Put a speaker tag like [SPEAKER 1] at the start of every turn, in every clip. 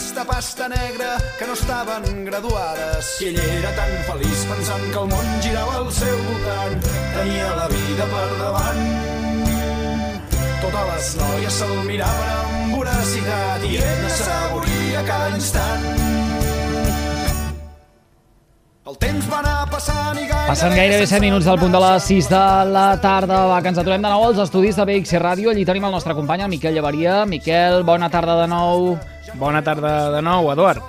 [SPEAKER 1] De pasta negra que no estaven graduades. I ell era tan feliç pensant que el món girava al seu voltant, tenia la vida per davant. Totes les noies se'l miraven amb voracitat i ell n'assavoria cada instant. El temps va anar passant i gairebé...
[SPEAKER 2] Passen gairebé 7 minuts del punt de les 6 de la tarda. Va, que ens aturem de nou als estudis de BXC Ràdio. Allí tenim el nostre company, el Miquel Llevaria. Miquel, bona tarda de nou.
[SPEAKER 3] Bona tarda de nou, Eduard.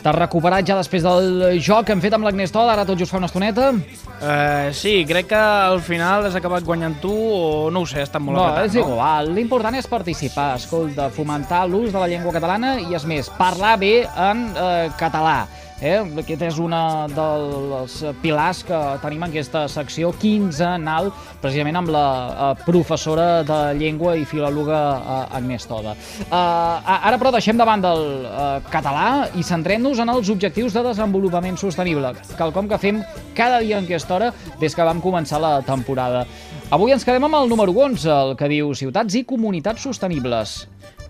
[SPEAKER 2] T'has recuperat ja després del joc que hem fet amb l'Agnès Todd, ara tot just fa una estoneta?
[SPEAKER 3] Uh, sí, crec que al final has acabat guanyant tu o no ho sé, ha estat molt
[SPEAKER 2] no,
[SPEAKER 3] apretat,
[SPEAKER 2] és igual. L'important és participar, escolta, fomentar l'ús de la llengua catalana i, és més, parlar bé en eh, català. Eh? Aquest és una dels pilars que tenim en aquesta secció quinzenal, precisament amb la eh, professora de llengua i filòloga eh, Agnès Toda. Eh, ara, però, deixem de banda el eh, català i centrem-nos en els objectius de desenvolupament sostenible, quelcom que fem cada dia en aquesta hora des que vam començar la temporada. Avui ens quedem amb el número 11, el que diu Ciutats i comunitats sostenibles.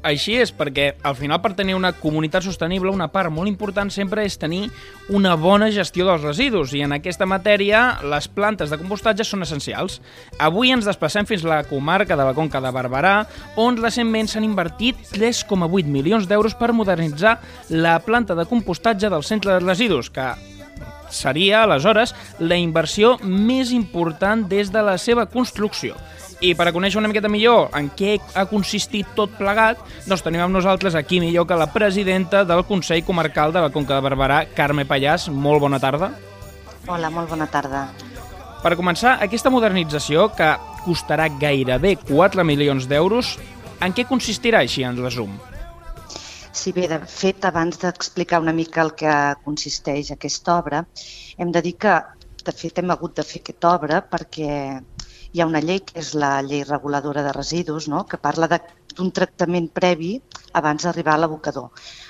[SPEAKER 3] Així és, perquè al final per tenir una comunitat sostenible una part molt important sempre és tenir una bona gestió dels residus i en aquesta matèria les plantes de compostatge són essencials. Avui ens desplacem fins la comarca de la Conca de Barberà on recentment s'han invertit 3,8 milions d'euros per modernitzar la planta de compostatge del centre de residus que seria, aleshores, la inversió més important des de la seva construcció. I per a conèixer una miqueta millor en què ha consistit tot plegat, doncs tenim amb nosaltres aquí millor que la presidenta del Consell Comarcal de la Conca de Barberà, Carme Pallàs. Molt bona tarda.
[SPEAKER 4] Hola, molt bona tarda.
[SPEAKER 3] Per començar, aquesta modernització, que costarà gairebé 4 milions d'euros, en què consistirà així, en resum?
[SPEAKER 4] Sí, bé, de fet, abans d'explicar una mica el que consisteix aquesta obra, hem de dir que, de fet, hem hagut de fer aquesta obra perquè hi ha una llei que és la llei reguladora de residus, no? que parla d'un tractament previ abans d'arribar a l'abocador.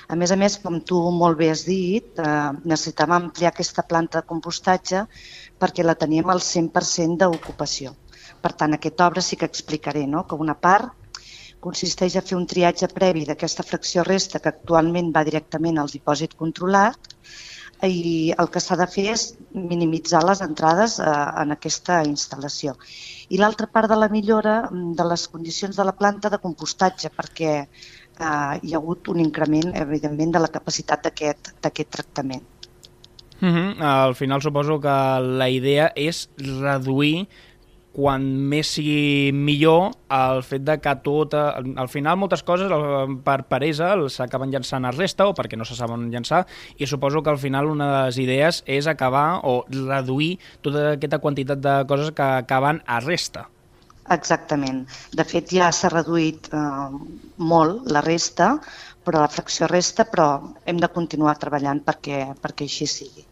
[SPEAKER 4] A més a més, com tu molt bé has dit, eh, necessitàvem ampliar aquesta planta de compostatge perquè la teníem al 100% d'ocupació. Per tant, aquesta obra sí que explicaré no? que una part consisteix a fer un triatge previ d'aquesta fracció resta que actualment va directament al dipòsit controlat i el que s'ha de fer és minimitzar les entrades eh, en aquesta instal·lació. I l'altra part de la millora de les condicions de la planta de compostatge, perquè eh, hi ha hagut un increment, evidentment, de la capacitat d'aquest tractament.
[SPEAKER 3] Uh -huh. Al final suposo que la idea és reduir quan més sigui millor el fet de que tot, al final moltes coses per peresa s'acaben llançant a resta o perquè no se saben llançar i suposo que al final una de les idees és acabar o reduir tota aquesta quantitat de coses que acaben a resta.
[SPEAKER 4] Exactament. De fet ja s'ha reduït eh, molt la resta, però la fracció resta, però hem de continuar treballant perquè, perquè així sigui.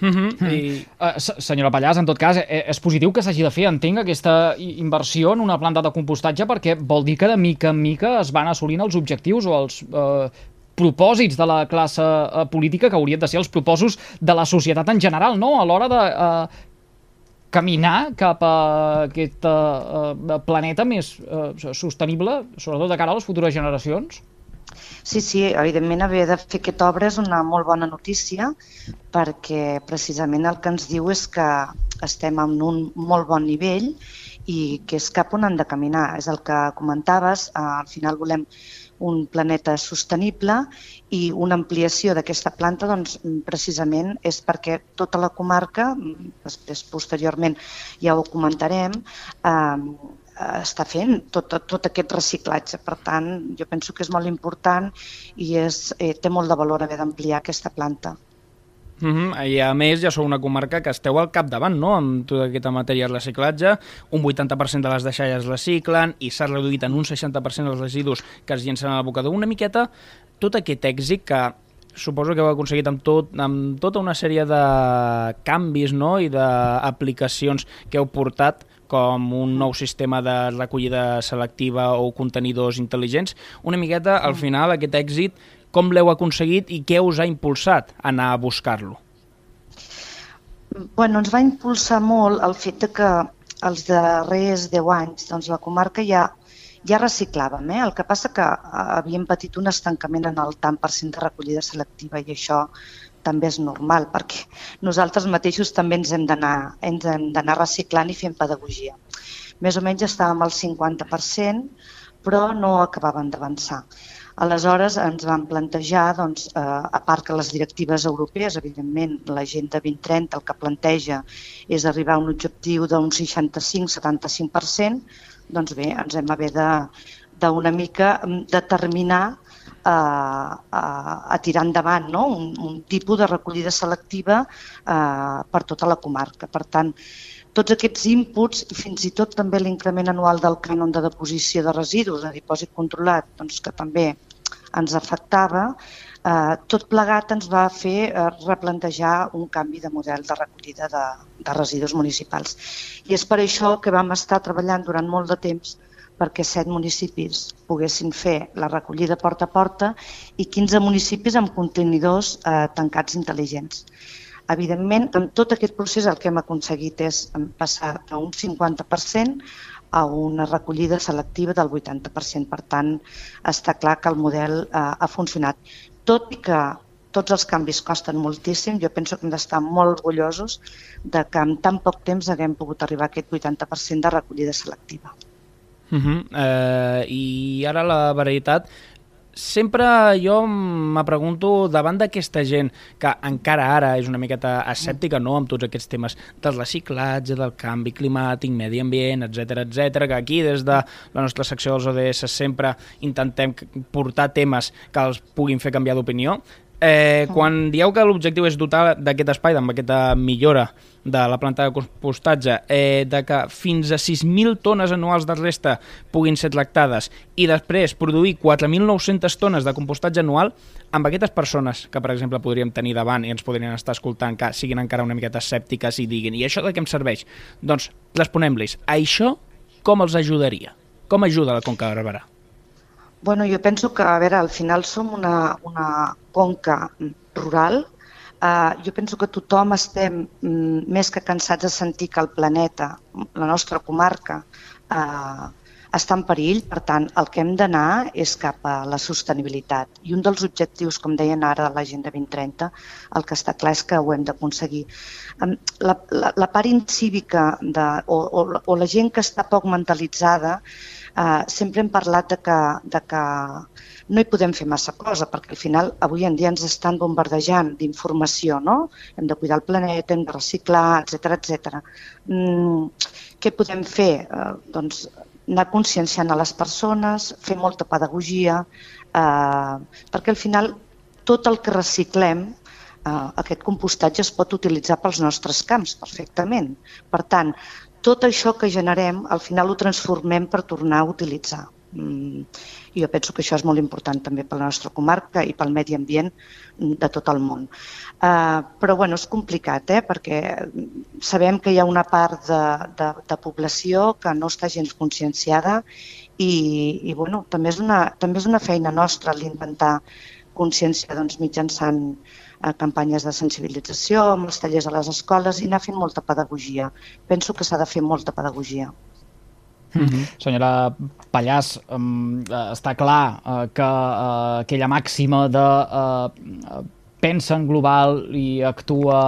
[SPEAKER 2] Uh -huh. I... uh, senyora Pallàs, en tot cas, eh, és positiu que s'hagi de fer, entenc, aquesta inversió en una planta de compostatge perquè vol dir que de mica en mica es van assolint els objectius o els eh, propòsits de la classe eh, política que haurien de ser els propòsits de la societat en general, no? A l'hora de eh, caminar cap a aquest eh, planeta més eh, sostenible, sobretot de cara a les futures generacions?
[SPEAKER 4] Sí, sí, evidentment haver de fer aquesta obra és una molt bona notícia perquè precisament el que ens diu és que estem en un molt bon nivell i que és cap on han de caminar. És el que comentaves, al final volem un planeta sostenible i una ampliació d'aquesta planta doncs, precisament és perquè tota la comarca, després posteriorment ja ho comentarem, eh, està fent tot, tot aquest reciclatge. Per tant, jo penso que és molt important i és, eh, té molt de valor haver d'ampliar aquesta planta.
[SPEAKER 3] Uh -huh. I a més ja sou una comarca que esteu al capdavant no? amb tota aquesta matèria de reciclatge, un 80% de les deixalles reciclen i s'ha reduït en un 60% els residus que es llencen a l'abocador. Una miqueta, tot aquest èxit que suposo que heu aconseguit amb, tot, amb tota una sèrie de canvis no? i d'aplicacions que heu portat com un nou sistema de recollida selectiva o contenidors intel·ligents. Una miqueta, al final, aquest èxit, com l'heu aconseguit i què us ha impulsat a anar a buscar-lo?
[SPEAKER 4] Bueno, ens va impulsar molt el fet de que els darrers 10 anys doncs, la comarca ja ja reciclàvem, eh? el que passa que eh, havíem patit un estancament en el tant per cent de recollida selectiva i això també és normal perquè nosaltres mateixos també ens hem d'anar reciclant i fent pedagogia. Més o menys estàvem al 50%, però no acabàvem d'avançar. Aleshores ens vam plantejar, doncs, eh, a part que les directives europees, evidentment, l'agenda 2030 el que planteja és arribar a un objectiu d'un 65-75%, doncs bé, ens hem haver de d'una mica mm, determinar a, a, a tirar endavant no? un, un tipus de recollida selectiva eh, per tota la comarca. Per tant, tots aquests inputs i fins i tot també l'increment anual del cànon de deposició de residus, de dipòsit controlat, doncs, que també ens afectava, eh, tot plegat ens va fer eh, replantejar un canvi de model de recollida de, de residus municipals. I és per això que vam estar treballant durant molt de temps perquè set municipis poguessin fer la recollida porta a porta i 15 municipis amb contenidors eh, tancats intel·ligents. Evidentment, amb tot aquest procés el que hem aconseguit és passar d'un 50% a una recollida selectiva del 80%. Per tant, està clar que el model eh, ha funcionat. Tot i que tots els canvis costen moltíssim, jo penso que hem d'estar molt orgullosos de que en tan poc temps haguem pogut arribar a aquest 80% de recollida selectiva.
[SPEAKER 3] Uh -huh. eh, I ara la veritat, sempre jo me pregunto davant d'aquesta gent que encara ara és una miqueta escèptica no, amb tots aquests temes del reciclatge, del canvi climàtic, medi ambient, etc etc, que aquí des de la nostra secció dels ODS sempre intentem portar temes que els puguin fer canviar d'opinió. Eh, quan dieu que l'objectiu és dotar d'aquest espai, amb aquesta millora de la planta de compostatge, eh, de que fins a 6.000 tones anuals de resta puguin ser tractades i després produir 4.900 tones de compostatge anual, amb aquestes persones que, per exemple, podríem tenir davant i ens podrien estar escoltant, que siguin encara una miqueta escèptiques i diguin i això de què em serveix? Doncs responem-los, això com els ajudaria? Com ajuda la Conca de Barberà?
[SPEAKER 4] Bueno, jo penso que, a veure, al final som una, una conca rural Uh, jo penso que tothom estem mm, més que cansats de sentir que el planeta, la nostra comarca, uh, està en perill, per tant, el que hem d'anar és cap a la sostenibilitat. I un dels objectius, com deien ara de l'Agenda 2030, el que està clar és que ho hem d'aconseguir. La, la, la part incívica de, o, o, o la gent que està poc mentalitzada, eh, sempre hem parlat de que, de que no hi podem fer massa cosa, perquè al final avui en dia ens estan bombardejant d'informació, no? Hem de cuidar el planeta, hem de reciclar, etc etc. Mm, què podem fer? Eh, doncs anar conscienciant a les persones, fer molta pedagogia, eh, perquè al final tot el que reciclem eh, aquest compostatge es pot utilitzar pels nostres camps perfectament. Per tant, tot això que generem, al final ho transformem per tornar a utilitzar. Mm, jo penso que això és molt important també per la nostra comarca i pel medi ambient de tot el món. Uh, però bueno, és complicat, eh? perquè sabem que hi ha una part de, de, de població que no està gens conscienciada i, i bueno, també, és una, també és una feina nostra l'intentar consciència doncs, mitjançant eh, campanyes de sensibilització, amb els tallers a les escoles i anar fent molta pedagogia. Penso que s'ha de fer molta pedagogia.
[SPEAKER 2] Mm -hmm. Senyora Pallàs, um, està clar uh, que uh, aquella màxima de uh, pensa en global i actua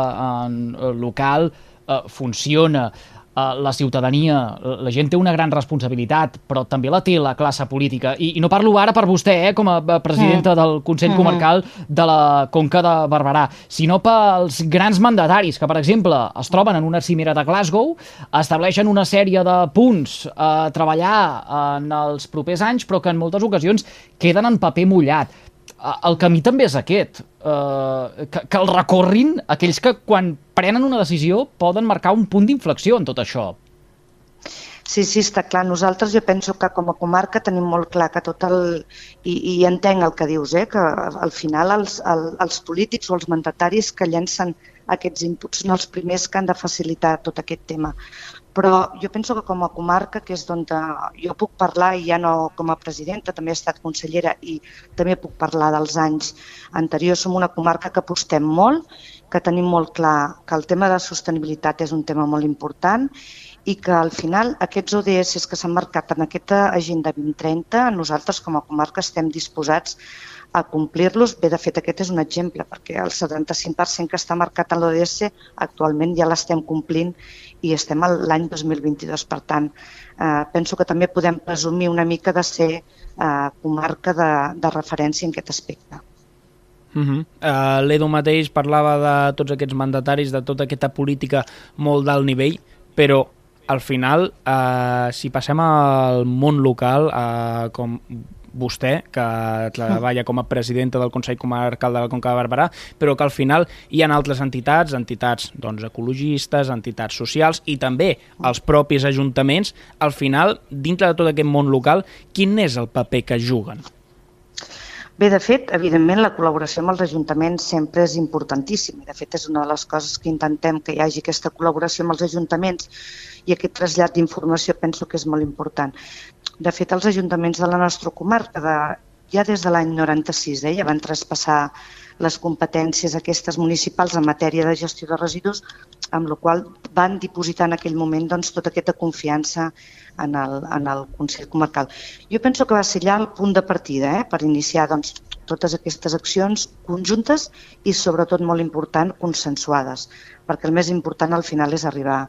[SPEAKER 2] en local uh, funciona. Uh, la ciutadania, la gent té una gran responsabilitat, però també la té la classe política. I, i no parlo ara per vostè, eh, com a presidenta mm. del Consell mm -hmm. Comarcal de la Conca de Barberà, sinó pels grans mandataris que, per exemple, es troben en una cimera de Glasgow, estableixen una sèrie de punts a treballar en els propers anys, però que en moltes ocasions queden en paper mullat el camí també és aquest, eh, que, que el recorrin aquells que quan prenen una decisió poden marcar un punt d'inflexió en tot això.
[SPEAKER 4] Sí, sí, està clar. Nosaltres jo penso que com a comarca tenim molt clar que tot el... I, i entenc el que dius, eh? que al final els, el, els polítics o els mandataris que llencen aquests inputs són els primers que han de facilitar tot aquest tema. Però jo penso que com a comarca, que és d'on jo puc parlar, i ja no com a presidenta, també he estat consellera i també puc parlar dels anys anteriors, som una comarca que apostem molt, que tenim molt clar que el tema de sostenibilitat és un tema molt important i que al final aquests ODS que s'han marcat en aquesta Agenda 2030, nosaltres com a comarca estem disposats a complir-los. Bé, de fet, aquest és un exemple, perquè el 75% que està marcat en l'ODS actualment ja l'estem complint i estem a l'any 2022. Per tant, eh, penso que també podem presumir una mica de ser eh, comarca de, de referència en aquest aspecte.
[SPEAKER 3] Uh -huh. uh, L'Edu mateix parlava de tots aquests mandataris, de tota aquesta política molt d'alt nivell, però al final, eh, si passem al món local, eh, com vostè, que treballa com a presidenta del Consell Comarcal de la Conca de Barberà, però que al final hi ha altres entitats, entitats doncs, ecologistes, entitats socials i també els propis ajuntaments. Al final, dintre de tot aquest món local, quin és el paper que juguen?
[SPEAKER 4] Bé, de fet, evidentment, la col·laboració amb els ajuntaments sempre és importantíssima. De fet, és una de les coses que intentem que hi hagi aquesta col·laboració amb els ajuntaments i aquest trasllat d'informació penso que és molt important. De fet, els ajuntaments de la nostra comarca, de, ja des de l'any 96, eh, ja van traspassar les competències aquestes municipals en matèria de gestió de residus, amb la qual van dipositar en aquell moment doncs, tota aquesta confiança en el, en el Consell Comarcal. Jo penso que va ser allà el punt de partida eh, per iniciar doncs, totes aquestes accions conjuntes i, sobretot, molt important, consensuades, perquè el més important al final és arribar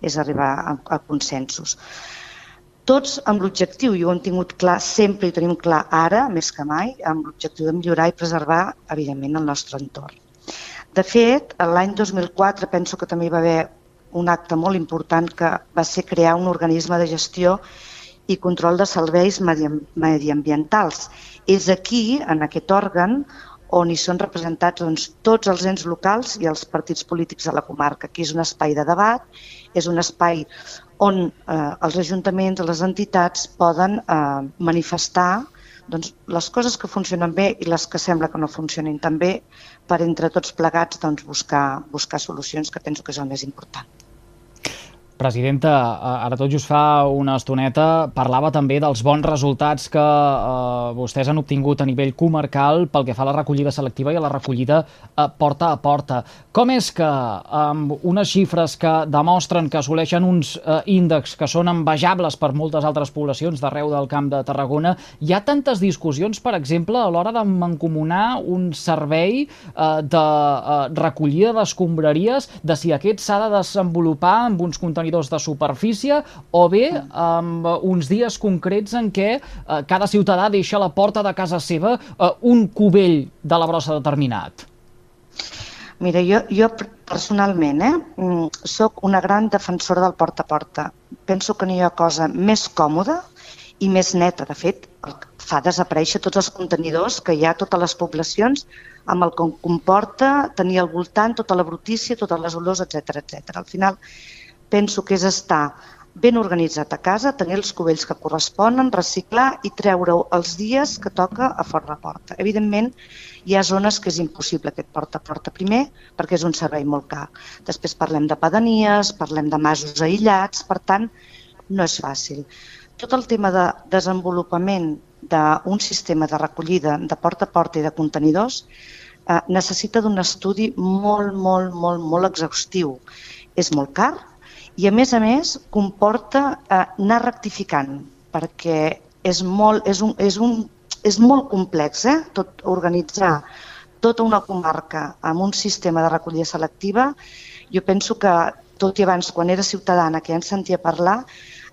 [SPEAKER 4] és arribar a, a consensos. Tots amb l'objectiu, i ho hem tingut clar sempre i tenim clar ara, més que mai, amb l'objectiu de millorar i preservar, evidentment, el nostre entorn. De fet, l'any 2004 penso que també hi va haver un acte molt important que va ser crear un organisme de gestió i control de serveis mediambientals. És aquí, en aquest òrgan, on hi són representats doncs, tots els ens locals i els partits polítics de la comarca. Aquí és un espai de debat, és un espai on eh, els ajuntaments, les entitats poden eh, manifestar doncs, les coses que funcionen bé i les que sembla que no funcionin tan bé per entre tots plegats doncs, buscar, buscar solucions que penso que és el més important.
[SPEAKER 2] Presidenta, eh, ara tot just fa una estoneta parlava també dels bons resultats que eh, vostès han obtingut a nivell comarcal pel que fa a la recollida selectiva i a la recollida eh, porta a porta. Com és que amb unes xifres que demostren que assoleixen uns eh, índexs que són envejables per moltes altres poblacions d'arreu del Camp de Tarragona, hi ha tantes discussions, per exemple, a l'hora de mancomunar un servei eh, de eh, recollida d'escombraries, de si aquest s'ha de desenvolupar amb uns contenidors contenidors de superfície o bé amb uns dies concrets en què eh, cada ciutadà deixa a la porta de casa seva eh, un cubell de la brossa determinat?
[SPEAKER 4] Mira, jo, jo personalment eh, mm, sóc una gran defensora del porta a porta. Penso que no hi ha cosa més còmoda i més neta. De fet, fa desaparèixer tots els contenidors que hi ha a totes les poblacions amb el que comporta tenir al voltant tota la brutícia, totes les olors, etc etc. Al final, penso que és estar ben organitzat a casa, tenir els cubells que corresponen, reciclar i treure-ho els dies que toca a fora de porta. Evidentment, hi ha zones que és impossible aquest porta a porta primer perquè és un servei molt car. Després parlem de pedanies, parlem de masos aïllats, per tant, no és fàcil. Tot el tema de desenvolupament d'un sistema de recollida de porta a porta i de contenidors eh, necessita d'un estudi molt, molt, molt, molt exhaustiu. És molt car, i a més a més comporta eh, anar rectificant perquè és molt, és un, és un, és molt complex eh? tot organitzar tota una comarca amb un sistema de recollida selectiva. Jo penso que, tot i abans, quan era ciutadana, que ja en sentia parlar,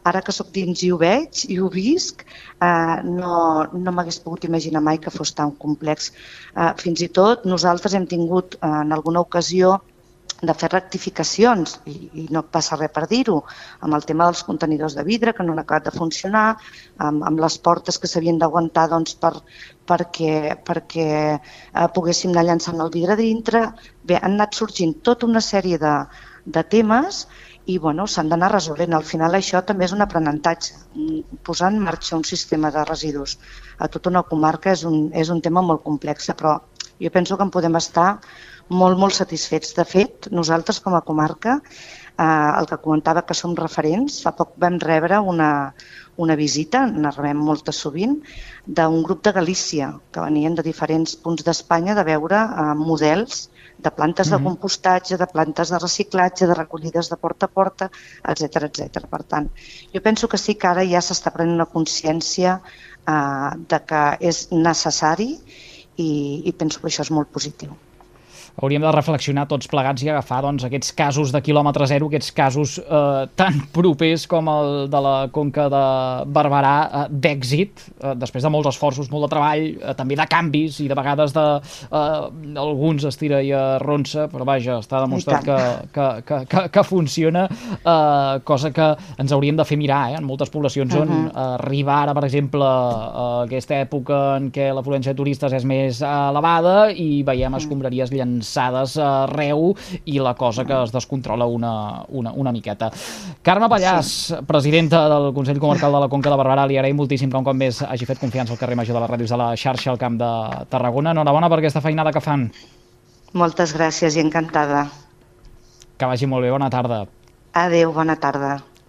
[SPEAKER 4] ara que sóc dins i ho veig i ho visc, eh, no, no m'hagués pogut imaginar mai que fos tan complex. Eh, fins i tot nosaltres hem tingut eh, en alguna ocasió de fer rectificacions, i, i no passa res per dir-ho, amb el tema dels contenidors de vidre que no han acabat de funcionar, amb, amb les portes que s'havien d'aguantar doncs, per, perquè, perquè eh, poguéssim anar llançant el vidre dintre. Bé, han anat sorgint tota una sèrie de, de temes i bueno, s'han d'anar resolent. Al final això també és un aprenentatge. Posar en marxa un sistema de residus a tota una comarca és un, és un tema molt complex, però jo penso que en podem estar molt, molt satisfets. De fet, nosaltres com a comarca, eh, el que comentava que som referents, fa poc vam rebre una, una visita, ne rebem moltes sovint, d'un grup de Galícia, que venien de diferents punts d'Espanya de veure eh, models de plantes de compostatge, de plantes de reciclatge, de recollides de porta a porta, etc etc. Per tant, jo penso que sí que ara ja s'està prenent una consciència eh, de que és necessari i, i penso que això és molt positiu
[SPEAKER 2] hauríem de reflexionar tots plegats i agafar doncs, aquests casos de quilòmetre zero, aquests casos eh, tan propers com el de la Conca de Barberà eh, d'èxit, eh, després de molts esforços, molt de treball, eh, també de canvis i de vegades de eh, alguns estira i arronsa, però vaja, està demostrat que, que, que, que, que funciona, eh, cosa que ens hauríem de fer mirar eh, en moltes poblacions uh -huh. on uh, arriba ara, per exemple, a aquesta època en què l'afluència de turistes és més elevada i veiem escombraries llançades llançades arreu i la cosa que es descontrola una, una, una miqueta. Carme Pallàs, sí. presidenta del Consell Comarcal de la Conca de Barberà, li agraïm moltíssim que un cop més hagi fet confiança al carrer Major de les Ràdios de la xarxa al Camp de Tarragona. Enhorabona per aquesta feinada que fan.
[SPEAKER 4] Moltes gràcies i encantada.
[SPEAKER 2] Que vagi molt bé, bona tarda.
[SPEAKER 4] Adeu, bona tarda.